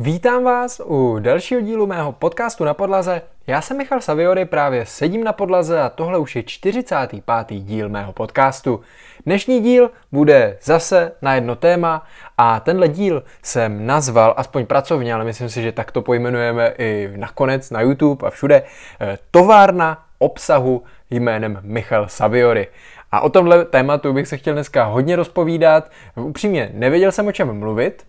Vítám vás u dalšího dílu mého podcastu na podlaze. Já jsem Michal Saviory, právě sedím na podlaze a tohle už je 45. díl mého podcastu. Dnešní díl bude zase na jedno téma a tenhle díl jsem nazval, aspoň pracovně, ale myslím si, že tak to pojmenujeme i nakonec na YouTube a všude, eh, továrna obsahu jménem Michal Saviory. A o tomhle tématu bych se chtěl dneska hodně rozpovídat. Upřímně, nevěděl jsem o čem mluvit,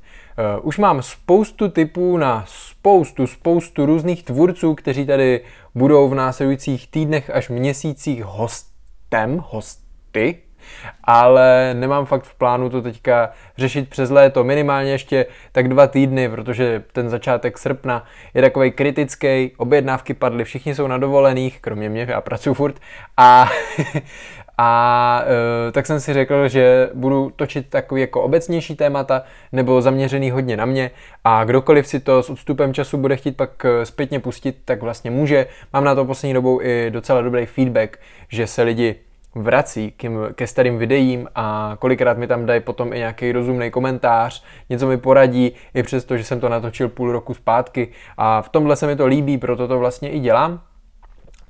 už mám spoustu typů na spoustu, spoustu různých tvůrců, kteří tady budou v následujících týdnech až měsících hostem, hosty, ale nemám fakt v plánu to teďka řešit přes léto, minimálně ještě tak dva týdny, protože ten začátek srpna je takový kritický, objednávky padly, všichni jsou na dovolených, kromě mě, já pracuji furt, a, a e, tak jsem si řekl, že budu točit takový jako obecnější témata nebo zaměřený hodně na mě a kdokoliv si to s odstupem času bude chtít pak e, zpětně pustit, tak vlastně může. Mám na to poslední dobou i docela dobrý feedback, že se lidi vrací ke, ke starým videím a kolikrát mi tam dají potom i nějaký rozumný komentář, něco mi poradí, i přesto, že jsem to natočil půl roku zpátky a v tomhle se mi to líbí, proto to vlastně i dělám.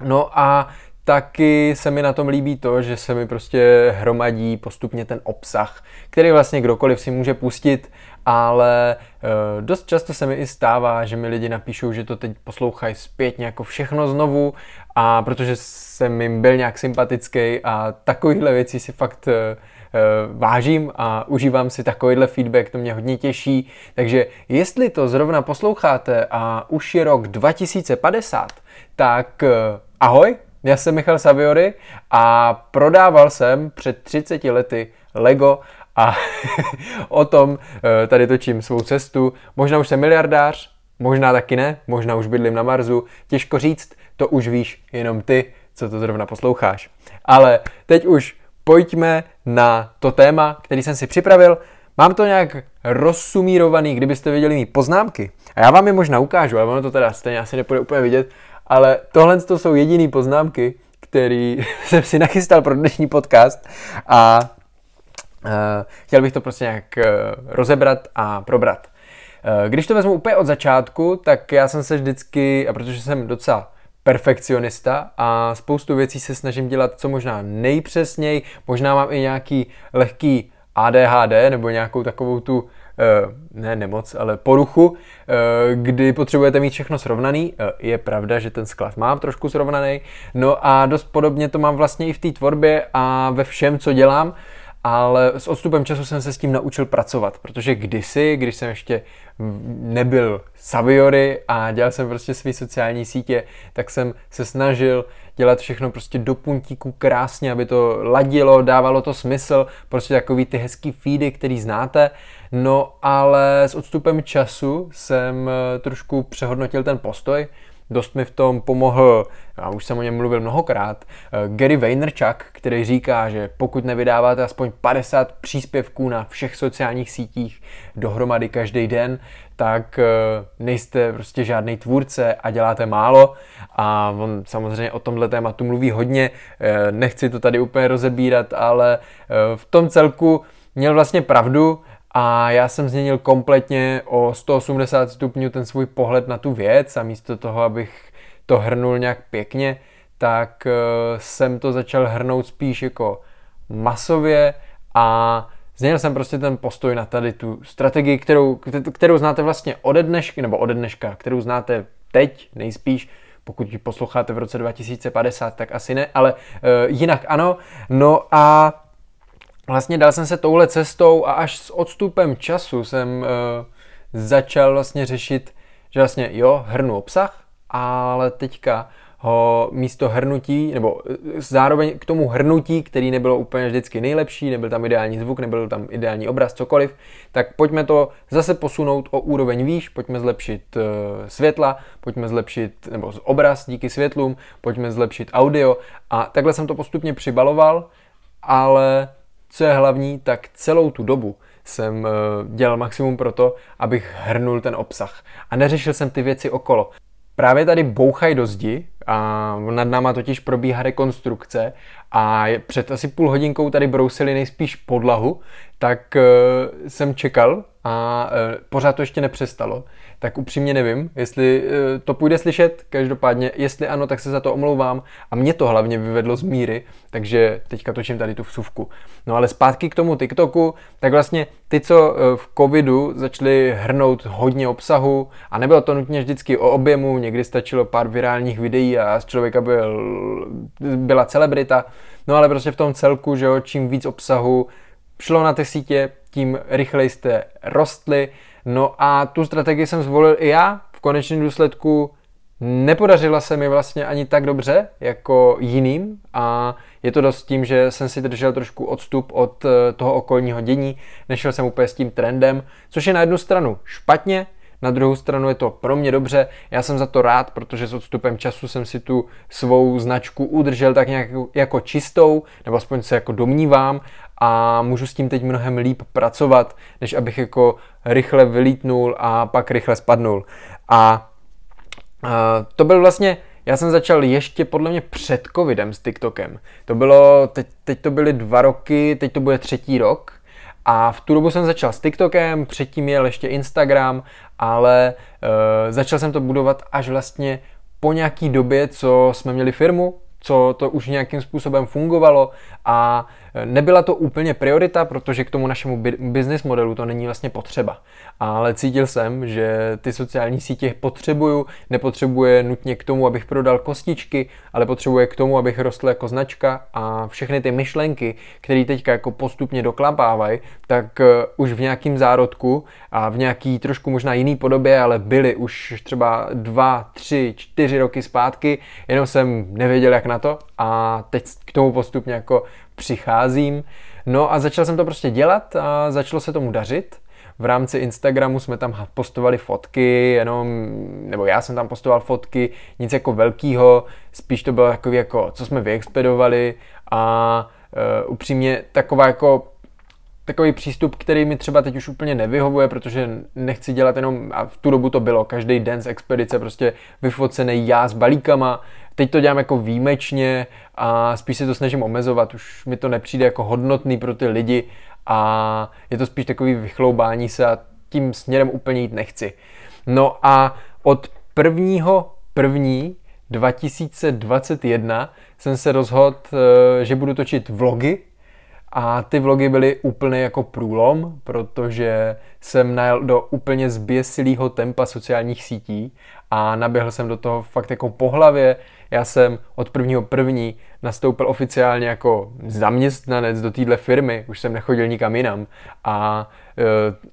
No a taky se mi na tom líbí to, že se mi prostě hromadí postupně ten obsah, který vlastně kdokoliv si může pustit, ale e, dost často se mi i stává, že mi lidi napíšou, že to teď poslouchají zpětně jako všechno znovu a protože jsem jim byl nějak sympatický a takovýhle věci si fakt e, vážím a užívám si takovýhle feedback, to mě hodně těší. Takže jestli to zrovna posloucháte a už je rok 2050, tak ahoj, já jsem Michal Saviory a prodával jsem před 30 lety Lego a o tom eh, tady točím svou cestu. Možná už jsem miliardář, možná taky ne, možná už bydlím na Marsu, těžko říct, to už víš jenom ty, co to zrovna posloucháš. Ale teď už pojďme na to téma, který jsem si připravil. Mám to nějak rozsumírovaný, kdybyste viděli mý poznámky. A já vám je možná ukážu, ale ono to teda stejně asi nepůjde úplně vidět, ale tohle to jsou jediné poznámky, které jsem si nachystal pro dnešní podcast a uh, chtěl bych to prostě nějak uh, rozebrat a probrat. Uh, když to vezmu úplně od začátku, tak já jsem se vždycky, a protože jsem docela perfekcionista a spoustu věcí se snažím dělat co možná nejpřesněji, možná mám i nějaký lehký ADHD nebo nějakou takovou tu ne nemoc, ale poruchu, eh, kdy potřebujete mít všechno srovnaný. Eh, je pravda, že ten sklad mám trošku srovnaný. No a dost podobně to mám vlastně i v té tvorbě a ve všem, co dělám ale s odstupem času jsem se s tím naučil pracovat, protože kdysi, když jsem ještě nebyl Saviory a dělal jsem prostě své sociální sítě, tak jsem se snažil dělat všechno prostě do puntíku krásně, aby to ladilo, dávalo to smysl, prostě takový ty hezký feedy, který znáte. No ale s odstupem času jsem eh, trošku přehodnotil ten postoj, Dost mi v tom pomohl, já už jsem o něm mluvil mnohokrát, eh, Gary Vaynerchuk, který říká, že pokud nevydáváte aspoň 50 příspěvků na všech sociálních sítích dohromady každý den, tak eh, nejste prostě žádný tvůrce a děláte málo. A on samozřejmě o tomhle tématu mluví hodně, eh, nechci to tady úplně rozebírat, ale v tom celku měl vlastně pravdu, a já jsem změnil kompletně o 180 stupňů ten svůj pohled na tu věc a místo toho, abych to hrnul nějak pěkně, tak uh, jsem to začal hrnout spíš jako masově a změnil jsem prostě ten postoj na tady tu strategii, kterou, kterou znáte vlastně ode dneška, nebo ode dneška, kterou znáte teď nejspíš, pokud ji posloucháte v roce 2050, tak asi ne, ale uh, jinak ano. No a vlastně dal jsem se touhle cestou a až s odstupem času jsem uh, začal vlastně řešit, že vlastně jo, hrnu obsah, ale teďka ho místo hrnutí, nebo eh, zároveň k tomu hrnutí, který nebylo úplně vždycky nejlepší, nebyl tam ideální zvuk, nebyl tam ideální obraz, cokoliv, tak pojďme to zase posunout o úroveň výš, pojďme zlepšit uh, světla, pojďme zlepšit, nebo obraz díky světlům, pojďme zlepšit audio. A takhle jsem to postupně přibaloval, ale co je hlavní, tak celou tu dobu jsem eh, dělal maximum pro to, abych hrnul ten obsah. A neřešil jsem ty věci okolo. Právě tady bouchají do zdi a nad náma totiž probíhá rekonstrukce a před asi půl hodinkou tady brousili nejspíš podlahu, tak uh, jsem čekal a uh, pořád to ještě nepřestalo. Tak upřímně nevím, jestli uh, to půjde slyšet, každopádně, jestli ano, tak se za to omlouvám. A mě to hlavně vyvedlo z míry, takže teďka točím tady tu vsuvku. No ale zpátky k tomu TikToku, tak vlastně ty, co v covidu začali hrnout hodně obsahu a nebylo to nutně vždycky o objemu, někdy stačilo pár virálních videí a z člověka byl, byla celebrita, no ale prostě v tom celku, že jo, čím víc obsahu šlo na ty sítě, tím rychleji jste rostli, no a tu strategii jsem zvolil i já, v konečném důsledku Nepodařila se mi vlastně ani tak dobře jako jiným. A je to dost tím, že jsem si držel trošku odstup od eh, toho okolního dění, nešel jsem úplně s tím trendem, což je na jednu stranu špatně, na druhou stranu je to pro mě dobře, já jsem za to rád, protože s odstupem času jsem si tu svou značku udržel tak nějak jako čistou, nebo aspoň se jako domnívám a můžu s tím teď mnohem líp pracovat, než abych jako rychle vylítnul a pak rychle spadnul. A, to byl vlastně já jsem začal ještě podle mě před covidem s TikTokem. To bylo, teď, teď to byly dva roky, teď to bude třetí rok. A v tu dobu jsem začal s TikTokem, předtím měl ještě Instagram, ale uh, začal jsem to budovat až vlastně po nějaký době, co jsme měli firmu, co to už nějakým způsobem fungovalo a Nebyla to úplně priorita, protože k tomu našemu business modelu to není vlastně potřeba. Ale cítil jsem, že ty sociální sítě potřebuju, nepotřebuje nutně k tomu, abych prodal kostičky, ale potřebuje k tomu, abych rostl jako značka a všechny ty myšlenky, které teďka jako postupně doklapávají, tak eh, už v nějakým zárodku a v nějaký trošku možná jiný podobě, ale byly už třeba dva, tři, čtyři roky zpátky, jenom jsem nevěděl jak na to a teď k tomu postupně jako přicházím. No a začal jsem to prostě dělat a začalo se tomu dařit. V rámci Instagramu jsme tam postovali fotky, jenom, nebo já jsem tam postoval fotky, nic jako velkýho, spíš to bylo takový jako, co jsme vyexpedovali a uh, upřímně taková jako takový přístup, který mi třeba teď už úplně nevyhovuje, protože nechci dělat jenom, a v tu dobu to bylo, každý den z expedice prostě vyfocený já s balíkama, teď to dělám jako výjimečně a spíš se to snažím omezovat, už mi to nepřijde jako hodnotný pro ty lidi a je to spíš takový vychloubání se a tím směrem úplně jít nechci. No a od prvního první 2021 jsem se rozhodl, eh, že budu točit vlogy a ty vlogy byly úplně jako průlom, protože jsem najel do úplně zběsilého tempa sociálních sítí a naběhl jsem do toho fakt jako po hlavě. Já jsem od prvního první nastoupil oficiálně jako zaměstnanec do téhle firmy, už jsem nechodil nikam jinam. A e,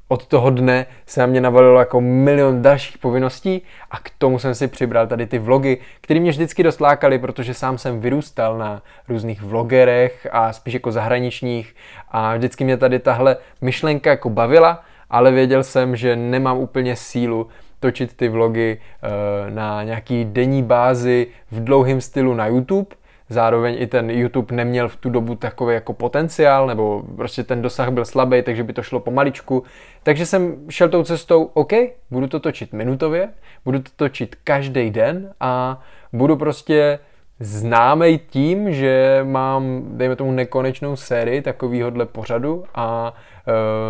od toho dne se na mě navalilo jako milion dalších povinností a k tomu jsem si přibral tady ty vlogy, které mě vždycky dost lákaly, protože sám jsem vyrůstal na různých vlogerech a spíš jako zahraničních. A vždycky mě tady tahle myšlenka jako bavila, ale věděl jsem, že nemám úplně sílu točit ty vlogy e, na nějaký denní bázi v dlouhém stylu na YouTube, Zároveň i ten YouTube neměl v tu dobu takový jako potenciál, nebo prostě ten dosah byl slabý, takže by to šlo pomaličku. Takže jsem šel tou cestou, OK, budu to točit minutově, budu to točit každý den a budu prostě známý tím, že mám, dejme tomu, nekonečnou sérii takovýhodle pořadu a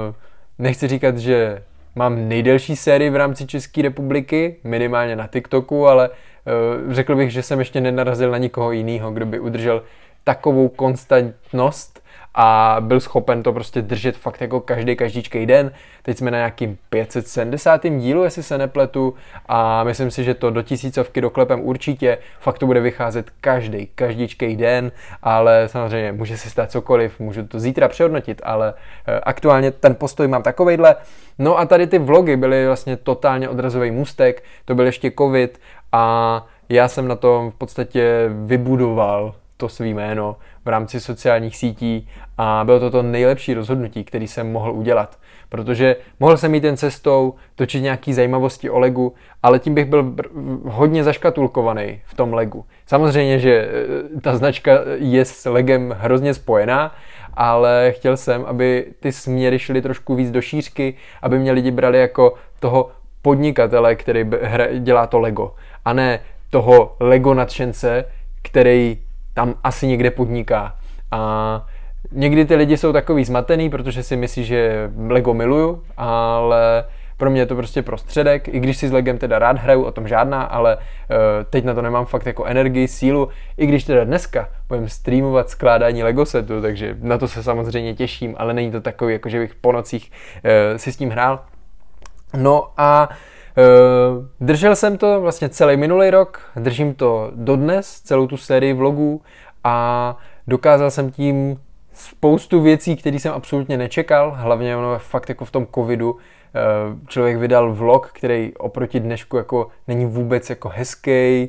uh, nechci říkat, že mám nejdelší sérii v rámci České republiky, minimálně na TikToku, ale Eh, řekl bych, že jsem ještě nenarazil na nikoho jiného, kdo by udržel takovou konstantnost a byl schopen to prostě držet fakt jako každý, každíčkej den. Teď jsme na nějakým 570. dílu, jestli se nepletu a myslím si, že to do tisícovky doklepem určitě. Fakt to bude vycházet každý, každíčkej den, ale samozřejmě může se stát cokoliv, můžu to zítra přehodnotit, ale eh, aktuálně ten postoj mám takovejhle. No a tady ty vlogy byly vlastně totálně odrazový můstek, to byl ještě covid a já jsem na tom v podstatě vybudoval to svý jméno v rámci sociálních sítí a bylo to to nejlepší rozhodnutí, který jsem mohl udělat. Protože mohl jsem jít ten cestou, točit nějaký zajímavosti o Legu, ale tím bych byl hodně zaškatulkovaný v tom Legu. Samozřejmě, že e, ta značka je s Legem hrozně spojená, ale chtěl jsem, aby ty směry šly trošku víc do šířky, aby mě lidi brali jako toho podnikatele, který dělá to Lego a ne toho Lego nadšence, který tam asi někde podniká. A někdy ty lidi jsou takový zmatený, protože si myslí, že Lego miluju, ale pro mě je to prostě prostředek, i když si s Legem teda rád hraju, o tom žádná, ale uh, teď na to nemám fakt jako energii, sílu, i když teda dneska budem streamovat skládání Lego setu, takže na to se samozřejmě těším, ale není to takový, jako že bych po nocích uh, si s tím hrál. No a uh, držel jsem to vlastně celý minulý rok, držím to dodnes, celou tu sérii vlogů a dokázal jsem tím spoustu věcí, které jsem absolutně nečekal, hlavně ono fakt jako v tom covidu, Eh, člověk vydal vlog, který oproti dnešku jako není vůbec jako hezký, eh,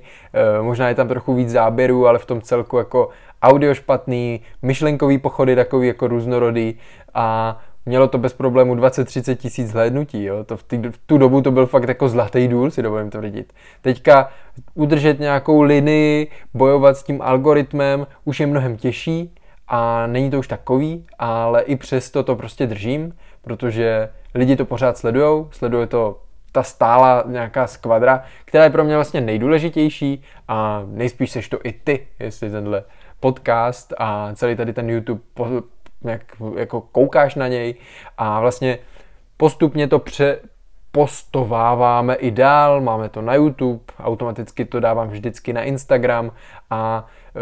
možná je tam trochu víc záběrů, ale v tom celku jako audio špatný, myšlenkový pochody takový jako různorodý a mělo to bez problému 20-30 tisíc zhlédnutí, jo? To v, tý, v tu dobu to byl fakt jako zlatý důl, si dovolím tvrdit. Teďka udržet nějakou linii, bojovat s tím algoritmem už je mnohem těžší a není to už takový, ale i přesto to prostě držím, protože lidi to pořád sledujou, sleduje to ta stála nějaká skvadra, která je pro mě vlastně nejdůležitější a nejspíš seš to i ty, jestli tenhle podcast a celý tady ten YouTube jak, jako koukáš na něj a vlastně postupně to pře, postováváme i dál, máme to na YouTube, automaticky to dávám vždycky na Instagram a e,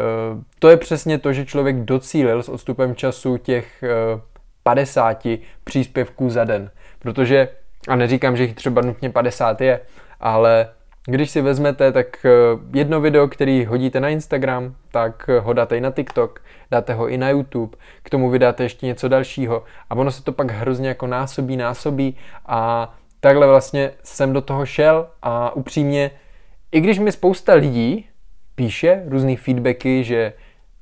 to je přesně to, že člověk docílil s odstupem času těch e, 50 příspěvků za den. Protože, a neříkám, že jich třeba nutně 50 je, ale když si vezmete, tak eh, jedno video, který hodíte na Instagram, tak ho dáte i na TikTok, dáte ho i na YouTube, k tomu vydáte ještě něco dalšího. A ono se to pak hrozně jako násobí, násobí. A takhle vlastně jsem do toho šel a upřímně, i když mi spousta lidí píše různé feedbacky, že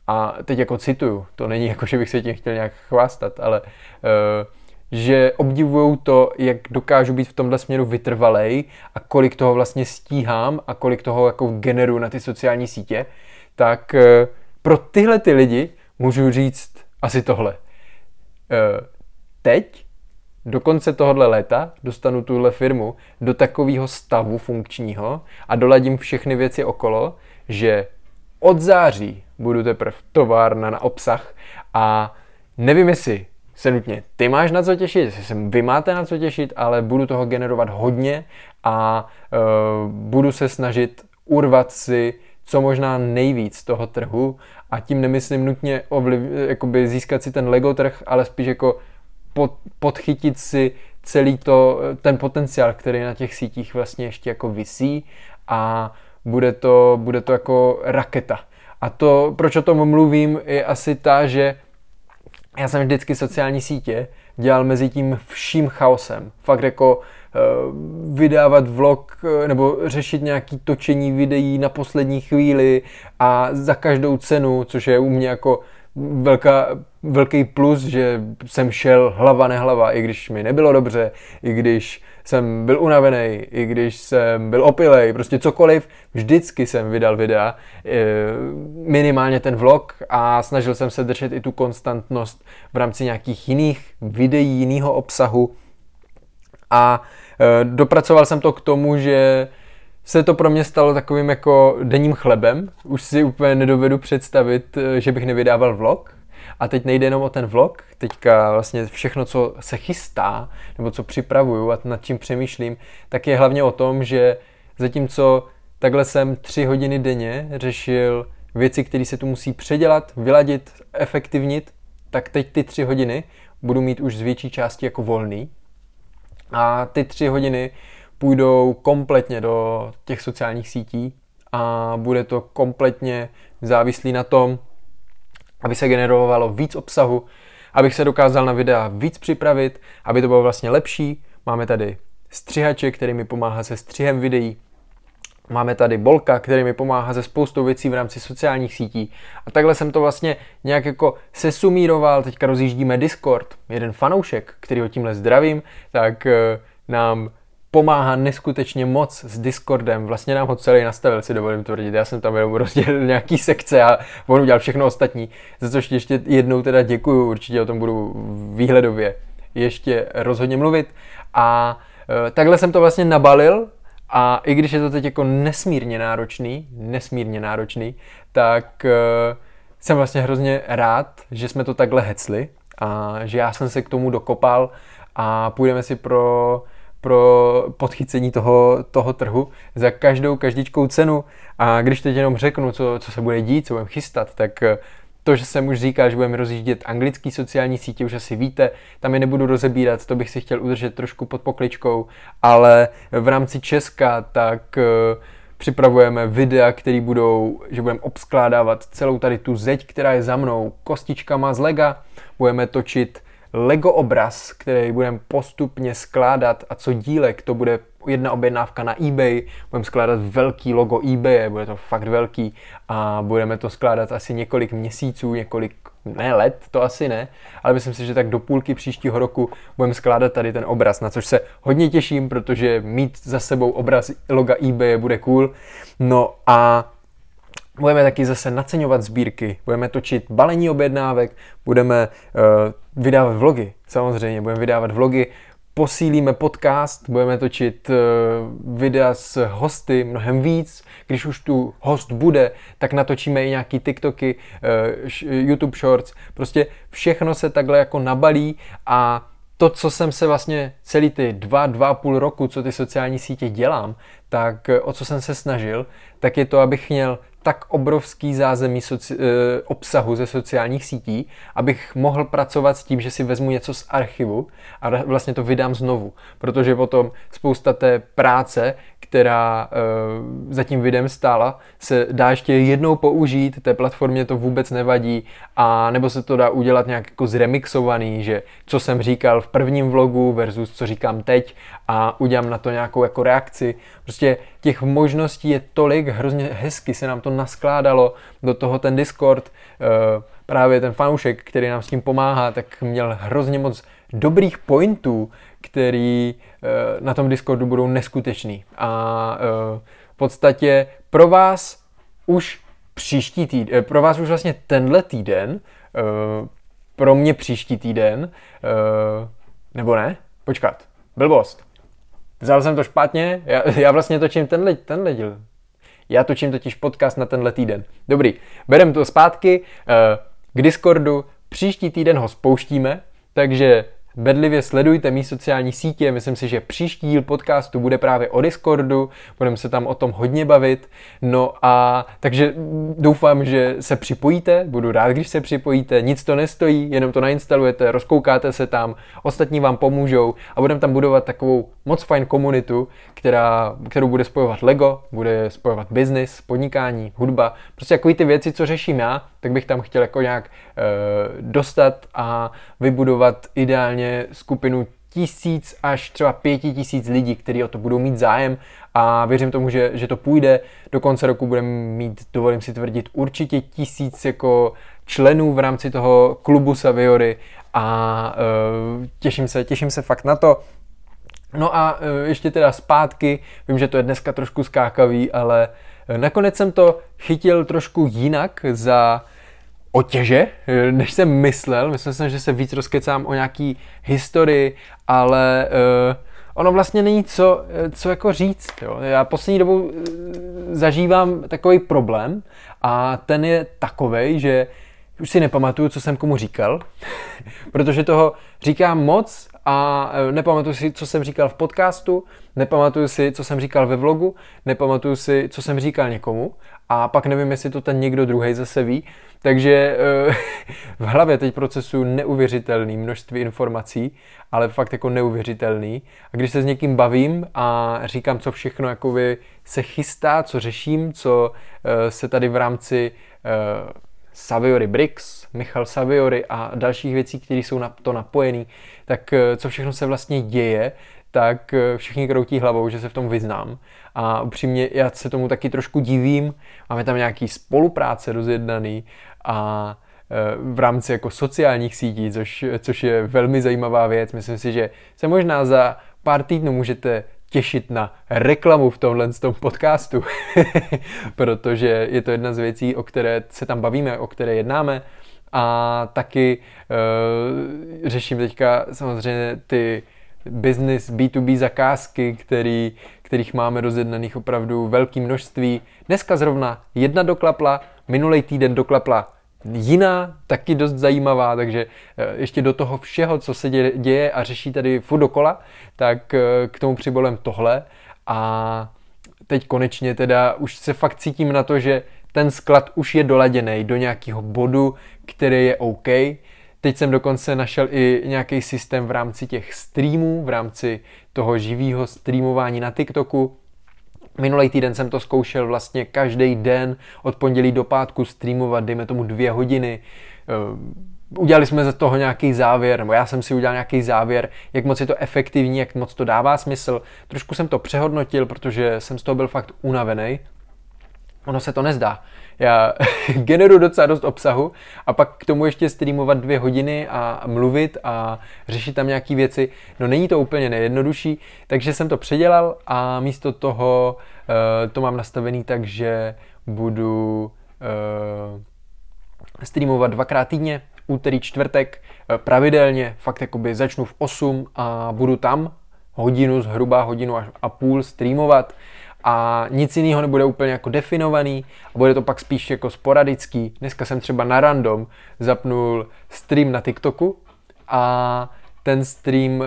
a teď jako cituju, to není jako, že bych se tím chtěl nějak chvástat, ale uh, že obdivují to, jak dokážu být v tomhle směru vytrvalej a kolik toho vlastně stíhám a kolik toho jako generu na ty sociální sítě, tak uh, pro tyhle ty lidi můžu říct asi tohle. Uh, teď do konce tohohle léta dostanu tuhle firmu do takového stavu funkčního a doladím všechny věci okolo, že od září budu teprve továrna na obsah a nevím, jestli se nutně ty máš na co těšit, jestli se vy máte na co těšit, ale budu toho generovat hodně a uh, budu se snažit urvat si co možná nejvíc toho trhu a tím nemyslím nutně ovliv, jakoby získat si ten Lego trh, ale spíš jako pod, podchytit si celý to, ten potenciál, který na těch sítích vlastně ještě jako visí a bude to, bude to jako raketa. A to, proč o tom mluvím, je asi ta, že já jsem vždycky sociální sítě dělal mezi tím vším chaosem. Fakt jako uh, vydávat vlog uh, nebo řešit nějaký točení videí na poslední chvíli a za každou cenu, což je u mě jako velká, velký plus, že jsem šel hlava nehlava, i když mi nebylo dobře, i když jsem byl unavený, i když jsem byl opilej, prostě cokoliv, vždycky jsem vydal videa, eh, minimálně ten vlog a snažil jsem se držet i tu konstantnost v rámci nějakých jiných videí, jiného obsahu a eh, dopracoval jsem to k tomu, že se to pro mě stalo takovým jako denním chlebem. Už si úplně nedovedu představit, eh, že bych nevydával vlog. A teď nejde jenom o ten vlog, teďka vlastně všechno, co se chystá, nebo co připravuju a nad čím přemýšlím, tak je hlavně o tom, že zatímco takhle jsem tři hodiny denně řešil věci, které se tu musí předělat, vyladit, efektivnit, tak teď ty tři hodiny budu mít už z větší části jako volný. A ty tři hodiny půjdou kompletně do těch sociálních sítí a bude to kompletně závislý na tom, aby se generovalo víc obsahu, abych se dokázal na videa víc připravit, aby to bylo vlastně lepší. Máme tady střihače, který mi pomáhá se střihem videí. Máme tady Bolka, který mi pomáhá se spoustou věcí v rámci sociálních sítí. A takhle jsem to vlastně nějak jako sesumíroval. Teďka rozjíždíme Discord. Jeden fanoušek, který ho tímhle zdravím, tak eh, nám pomáhá neskutečně moc s Discordem. Vlastně nám ho celý nastavil, si dovolím tvrdit. Já jsem tam jenom rozdělil nějaký sekce a on udělal všechno ostatní. Za což ještě jednou teda děkuju, určitě o tom budu výhledově ještě rozhodně mluvit. A e, takhle jsem to vlastně nabalil A i když je to teď jako nesmírně náročný, nesmírně náročný, tak uh, jsem vlastně hrozně rád, že jsme to takhle hecli a že já jsem se k tomu dokopal a půjdeme si pro, pro podchycení toho, toho trhu za každou každičkou cenu. A když teď jenom řeknu, co, co se bude dít, co budeme chystat, tak eh, to, že jsem už říkal, že budeme rozjíždět anglický sociální sítě, už asi víte, tam je nebudu rozebírat, to bych si chtěl udržet trošku pod pokličkou, ale v rámci Česka tak uh, připravujeme videa, které budou, že budeme obskládávat celou tady tu zeď, která je za mnou, kostičkama z lega. Budeme točit Lego obraz, který budeme postupně skládat a co dílek, to bude jedna objednávka na eBay, budeme skládat velký logo eBay, bude to fakt velký a budeme to skládat asi několik měsíců, několik ne let, to asi ne, ale myslím si, že tak do půlky příštího roku budeme skládat tady ten obraz, na což se hodně těším, protože mít za sebou obraz loga eBay bude cool. No a budeme taky zase naceňovat sbírky, budeme točit balení objednávek, budeme uh, vydávat vlogy, samozřejmě, budeme vydávat vlogy, posílíme podcast, budeme točit uh, videa s hosty mnohem víc. Když už tu host bude, tak natočíme i nějaký TikToky, uh, YouTube Shorts. Prostě všechno se takhle jako nabalí a to, co jsem se vlastně celý ty dva, dva půl roku, co ty sociální sítě dělám, tak o co jsem se snažil, tak je to, abych měl tak obrovský zázemí soci, e, obsahu ze sociálních sítí, abych mohl pracovat s tím, že si vezmu něco z archivu a vlastně to vydám znovu. Protože potom spousta té práce, která e, za tím videem stála, se dá ještě jednou použít, té platformě to vůbec nevadí, a nebo se to dá udělat nějak jako zremixovaný, že co jsem říkal v prvním vlogu versus co říkám teď a udělám na to nějakou jako reakci. Prostě těch možností je tolik, hrozně hezky se nám to naskládalo do toho ten Discord, eh, právě ten fanoušek, který nám s tím pomáhá, tak měl hrozně moc dobrých pointů, který eh, na tom Discordu budou neskutečný. A eh, v podstatě pro vás už příští týden, pro vás už vlastně tenhle týden, pro mě příští týden, nebo ne? Počkat, blbost. Vzal jsem to špatně, já, já vlastně točím tenhle, tenhle díl. Já točím totiž podcast na tenhle týden. Dobrý, berem to zpátky eh, k Discordu, příští týden ho spouštíme, takže Bedlivě sledujte mý sociální sítě, myslím si, že příští díl podcastu bude právě o Discordu, budeme se tam o tom hodně bavit, no a takže doufám, že se připojíte, budu rád, když se připojíte, nic to nestojí, jenom to nainstalujete, rozkoukáte se tam, ostatní vám pomůžou a budeme tam budovat takovou moc fajn komunitu, která, kterou bude spojovat Lego, bude spojovat business, podnikání, hudba, prostě takový ty věci, co řeším já, tak bych tam chtěl jako nějak e, dostat a vybudovat ideálně skupinu tisíc až třeba pěti tisíc lidí, kteří o to budou mít zájem a věřím tomu, že, že to půjde. Do konce roku budeme mít, dovolím si tvrdit, určitě tisíc jako členů v rámci toho klubu Saviory a e, těším se, těším se fakt na to. No a e, ještě teda zpátky, vím, že to je dneska trošku skákavý, ale nakonec jsem to chytil trošku jinak za otěže, eh, než jsem myslel. Myslel jsem, že se víc rozkecám o nějaký historii, ale uh, ono vlastně není co, eh, co jako říct. Jo. Já poslední dobou zažívám takový problém a ten je takový, že už si nepamatuju, co jsem komu říkal, protože toho říkám moc a nepamatuju si, co jsem říkal v podcastu, nepamatuju si, co jsem říkal ve vlogu, nepamatuju si, co jsem říkal někomu a pak nevím, jestli to ten někdo druhý zase ví. Takže eh, v hlavě teď procesu neuvěřitelný množství informací, ale fakt jako neuvěřitelný. A když se s někým bavím a říkám, co všechno jakoby se chystá, co řeším, co eh, se tady v rámci eh, Saviory Bricks, Michal Saviory a dalších věcí, které jsou na to napojený, tak co všechno se vlastně děje, tak všichni kroutí hlavou, že se v tom vyznám. A upřímně já se tomu taky trošku divím. Máme tam nějaký spolupráce rozjednaný a e, v rámci jako sociálních sítí, což, což je velmi zajímavá věc. Myslím si, že se možná za pár týdnů můžete těšit na reklamu v tomhle tom podcastu, protože je to jedna z věcí, o které se tam bavíme, o které jednáme a taky uh, řeším teďka samozřejmě ty business B2B zakázky, který, kterých máme rozjednaných opravdu velké množství. Dneska zrovna jedna doklapla, minulý týden doklapla jiná, taky dost zajímavá, takže eh, ještě do toho všeho, co se děje a řeší tady furt dokola, tak eh, k tomu přibolem tohle a teď konečně teda už se fakt cítím na to, že ten sklad už je doladěný do nějakého bodu, který je OK. Teď jsem dokonce našel i nějaký systém v rámci těch streamů, v rámci toho živého streamování na TikToku. Minulý týden jsem to zkoušel vlastně každý den od pondělí do pátku streamovat, dejme tomu dvě hodiny. Eh, udělali jsme ze toho nějaký závěr, nebo já jsem si udělal nějaký závěr, jak moc je to efektivní, jak moc to dává smysl. Trošku jsem to přehodnotil, protože jsem z toho byl fakt unavený. Ono se to nezdá já generuju docela dost obsahu a pak k tomu ještě streamovat dvě hodiny a mluvit a řešit tam nějaké věci, no není to úplně nejjednodušší, takže jsem to předělal a místo toho uh, to mám nastavený tak, že budu uh, streamovat dvakrát týdně, úterý, čtvrtek, uh, pravidelně, fakt jakoby začnu v 8 a budu tam hodinu, zhruba hodinu a půl streamovat a nic jiného nebude úplně jako definovaný a bude to pak spíš jako sporadický. Dneska jsem třeba na random zapnul stream na TikToku a ten stream uh,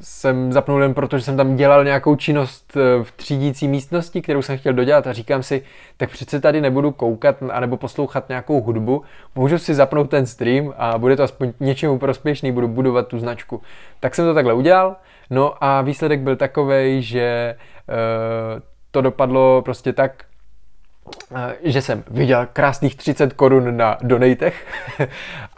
jsem zapnul jen proto, že jsem tam dělal nějakou činnost uh, v třídící místnosti, kterou jsem chtěl dodělat a říkám si, tak přece tady nebudu koukat anebo poslouchat nějakou hudbu, můžu si zapnout ten stream a bude to aspoň něčemu prospěšný, budu budovat tu značku. Tak jsem to takhle udělal, no a výsledek byl takový, že uh, to dopadlo prostě tak, že jsem viděl krásných 30 korun na donatech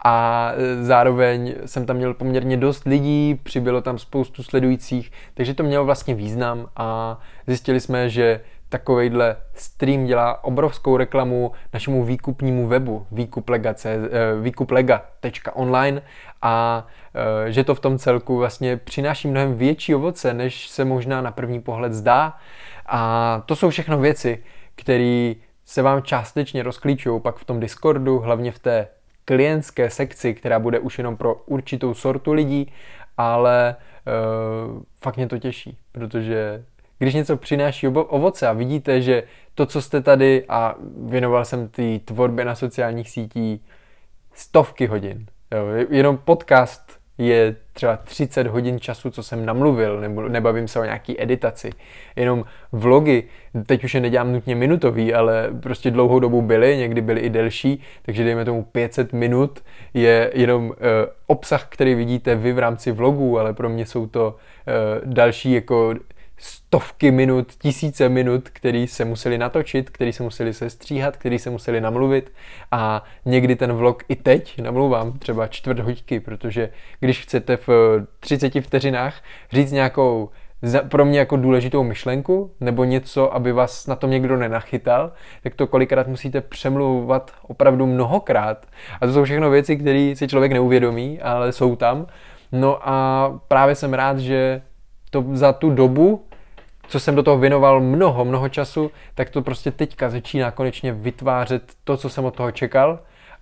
a zároveň jsem tam měl poměrně dost lidí, přibylo tam spoustu sledujících, takže to mělo vlastně význam a zjistili jsme, že takovejhle stream dělá obrovskou reklamu našemu výkupnímu webu výkuplega.online a e, že to v tom celku vlastně přináší mnohem větší ovoce, než se možná na první pohled zdá. A to jsou všechno věci, které se vám částečně rozklíčují pak v tom Discordu, hlavně v té klientské sekci, která bude už jenom pro určitou sortu lidí, ale uh, fakt mě to těší, protože když něco přináší ovoce a vidíte, že to, co jste tady a věnoval jsem té tvorbě na sociálních sítích stovky hodin, jo, jenom podcast je třeba 30 hodin času, co jsem namluvil, nebo nebavím se o nějaký editaci. Jenom vlogy, teď už je nedělám nutně minutový, ale prostě dlouhou dobu byly, někdy byly i delší, takže dejme tomu 500 minut je jenom uh, obsah, který vidíte vy v rámci vlogů, ale pro mě jsou to uh, další jako stovky minut, tisíce minut, který se museli natočit, který se museli sestříhat, který se museli namluvit a někdy ten vlog i teď namluvám třeba čtvrt hoďky, protože když chcete v 30 vteřinách říct nějakou pro mě jako důležitou myšlenku nebo něco, aby vás na tom někdo nenachytal, tak to kolikrát musíte přemlouvat opravdu mnohokrát. A to jsou všechno věci, které si člověk neuvědomí, ale jsou tam. No a právě jsem rád, že to za tu dobu, co jsem do toho věnoval mnoho, mnoho času, tak to prostě teďka začíná konečně vytvářet to, co jsem od toho čekal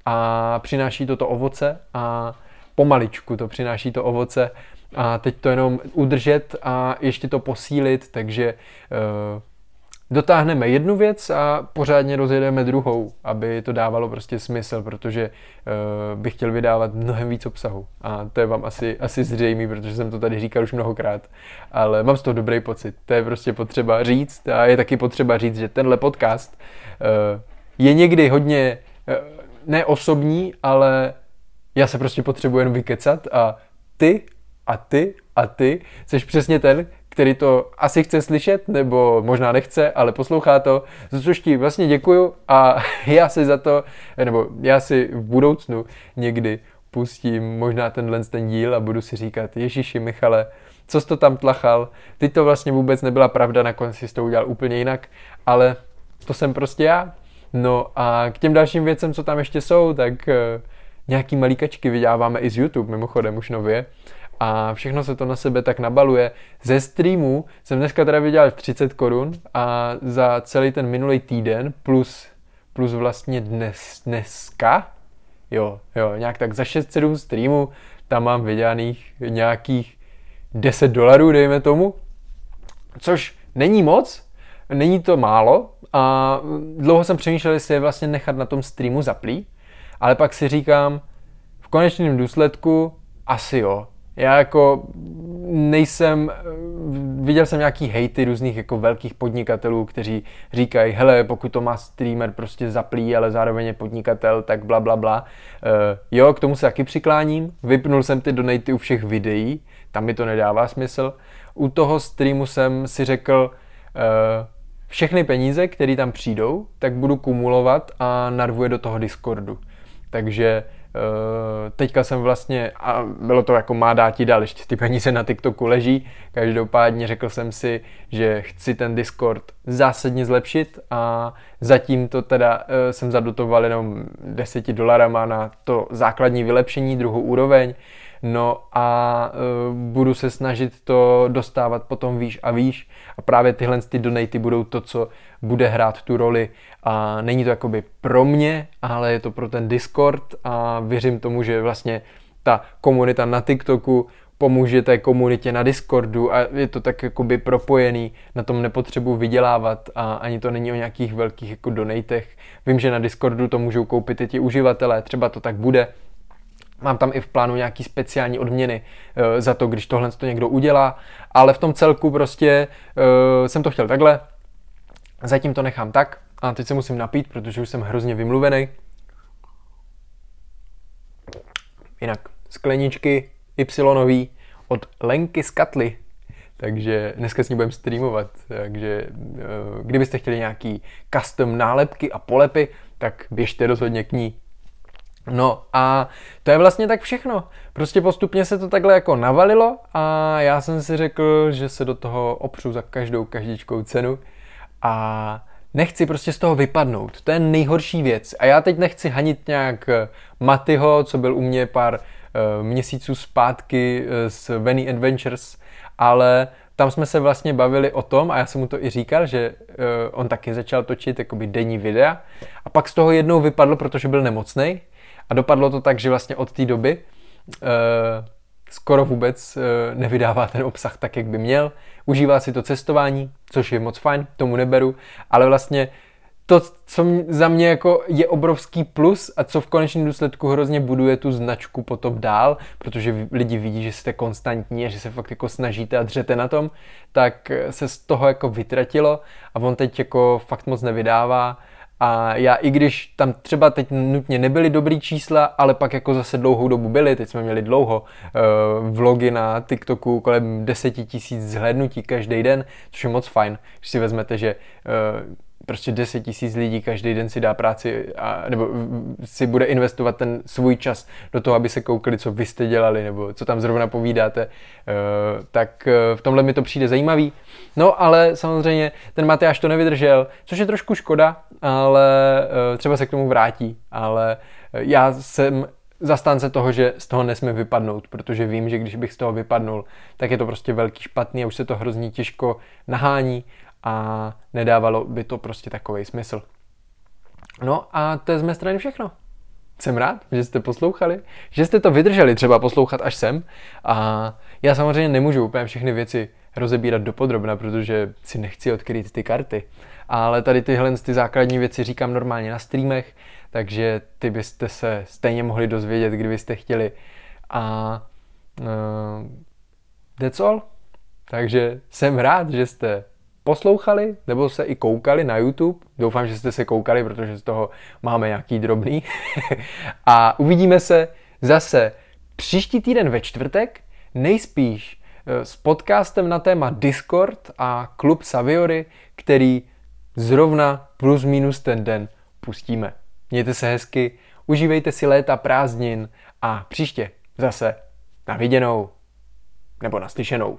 a přináší to to ovoce a pomaličku to přináší to ovoce a teď to jenom udržet a ještě to posílit, takže uh, dotáhneme jednu věc a pořádně rozjedeme druhou, aby to dávalo prostě smysl, protože uh, bych chtěl vydávat mnohem víc obsahu. A to je vám asi, asi zřejmý, protože jsem to tady říkal už mnohokrát, ale mám z toho dobrý pocit. To je prostě potřeba říct a je taky potřeba říct, že tenhle podcast uh, je někdy hodně uh, neosobní, ale já se prostě potřebuji jen vykecat a ty a ty a ty jsi přesně ten, který to asi chce slyšet, nebo možná nechce, ale poslouchá to, za což ti vlastně děkuju a já si za to, nebo já si v budoucnu někdy pustím možná tenhle ten díl a budu si říkat, Ježíši Michale, co jsi to tam tlachal, teď to vlastně vůbec nebyla pravda, nakonec jsi to udělal úplně jinak, ale to jsem prostě já. No a k těm dalším věcem, co tam ještě jsou, tak uh, nějaký malíkačky vydáváme i z YouTube, mimochodem už nově a všechno se to na sebe tak nabaluje. Ze streamu jsem dneska teda vydělal 30 korun a za celý ten minulý týden plus, plus vlastně dnes, dneska, jo, jo, nějak tak za 6-7 streamů tam mám vydělaných nějakých 10 dolarů, dejme tomu, což není moc, není to málo a dlouho jsem přemýšlel, jestli je vlastně nechat na tom streamu zaplý, ale pak si říkám, v konečném důsledku asi jo. Já jako nejsem, viděl jsem nějaký hejty různých jako velkých podnikatelů, kteří říkají, hele, pokud to má streamer prostě zaplý, ale zároveň je podnikatel, tak bla, bla, bla. Uh, jo, k tomu se taky přikláním. Vypnul jsem ty donaty u všech videí, tam mi to nedává smysl. U toho streamu jsem si řekl, uh, všechny peníze, které tam přijdou, tak budu kumulovat a narvuje do toho Discordu. Takže teďka jsem vlastně, a bylo to jako má dát dál, ještě ty peníze na TikToku leží, každopádně řekl jsem si, že chci ten Discord zásadně zlepšit a zatím to teda uh, jsem zadotoval jenom 10 dolarama na to základní vylepšení, druhou úroveň, No a uh, budu se snažit to dostávat potom výš a výš. A právě tyhle ty donaty budou to, co bude hrát tu roli a není to jakoby pro mě, ale je to pro ten Discord a věřím tomu, že vlastně ta komunita na TikToku pomůže té komunitě na Discordu a je to tak jakoby propojený, na tom nepotřebuji vydělávat a ani to není o nějakých velkých jako donatech. Vím, že na Discordu to můžou koupit i ti uživatelé, třeba to tak bude, Mám tam i v plánu nějaký speciální odměny uh, za to, když tohle to někdo udělá, ale v tom celku prostě uh, jsem to chtěl takhle. Zatím to nechám tak a teď se musím napít, protože už jsem hrozně vymluvený. Jinak skleničky Y od Lenky z Katly. Takže dneska s ní budeme streamovat. Takže uh, kdybyste chtěli nějaký custom nálepky a polepy, tak běžte rozhodně k ní No a to je vlastně tak všechno. Prostě postupně se to takhle jako navalilo a já jsem si řekl, že se do toho opřu za každou každičkou cenu a nechci prostě z toho vypadnout. To je nejhorší věc. A já teď nechci hanit nějak eh, Matyho, co byl u mě pár uh, měsíců zpátky uh, s Venny Adventures, ale tam jsme se vlastně bavili o tom, a já jsem mu to i říkal, že uh, on taky začal točit jakoby denní videa a pak z toho jednou vypadl, protože byl nemocný a dopadlo to tak, že vlastně od té doby uh, skoro vůbec uh, nevydává ten obsah tak, jak by měl. Užívá si to cestování, což je moc fajn, tomu neberu, ale vlastně to, co za mě jako je obrovský plus a co v konečném důsledku hrozně buduje tu značku potom dál, protože lidi vidí, že jste konstantní a že se fakt jako snažíte a dřete na tom, tak se z toho jako vytratilo a on teď jako fakt moc nevydává a já i když tam třeba teď nutně nebyly dobrý čísla, ale pak jako zase dlouhou dobu byly, teď jsme měli dlouho uh, vlogy na TikToku kolem 10 tisíc zhlédnutí každý den, což je moc fajn, když si vezmete, že uh, prostě 10 tisíc lidí každý den si dá práci a, nebo si bude investovat ten svůj čas do toho, aby se koukali, co vy jste dělali nebo co tam zrovna povídáte, uh, tak uh, v tomhle mi to přijde zajímavý. No ale samozřejmě ten Matyáš to nevydržel, což je trošku škoda, ale uh, třeba se k tomu vrátí, ale já jsem zastánce toho, že z toho nesmím vypadnout, protože vím, že když bych z toho vypadnul, tak je to prostě velký špatný a už se to hrozně těžko nahání a nedávalo by to prostě takový smysl. No a to je z mé strany všechno. Jsem rád, že jste poslouchali, že jste to vydrželi třeba poslouchat až sem a já samozřejmě nemůžu úplně všechny věci rozebírat dopodrobna, protože si nechci odkryt ty karty. Ale tady tyhle ty základní věci říkám normálně na streamech, takže ty byste se stejně mohli dozvědět, kdybyste chtěli. A uh, that's all. Takže jsem rád, že jste poslouchali nebo se i koukali na YouTube. Doufám, že jste se koukali, protože z toho máme nějaký drobný. a uvidíme se zase příští týden ve čtvrtek, nejspíš eh, s podcastem na téma Discord a klub Saviory, který zrovna plus minus ten den pustíme. Mějte se hezky, užívejte si léta prázdnin a příště zase na viděnou nebo naslyšenou.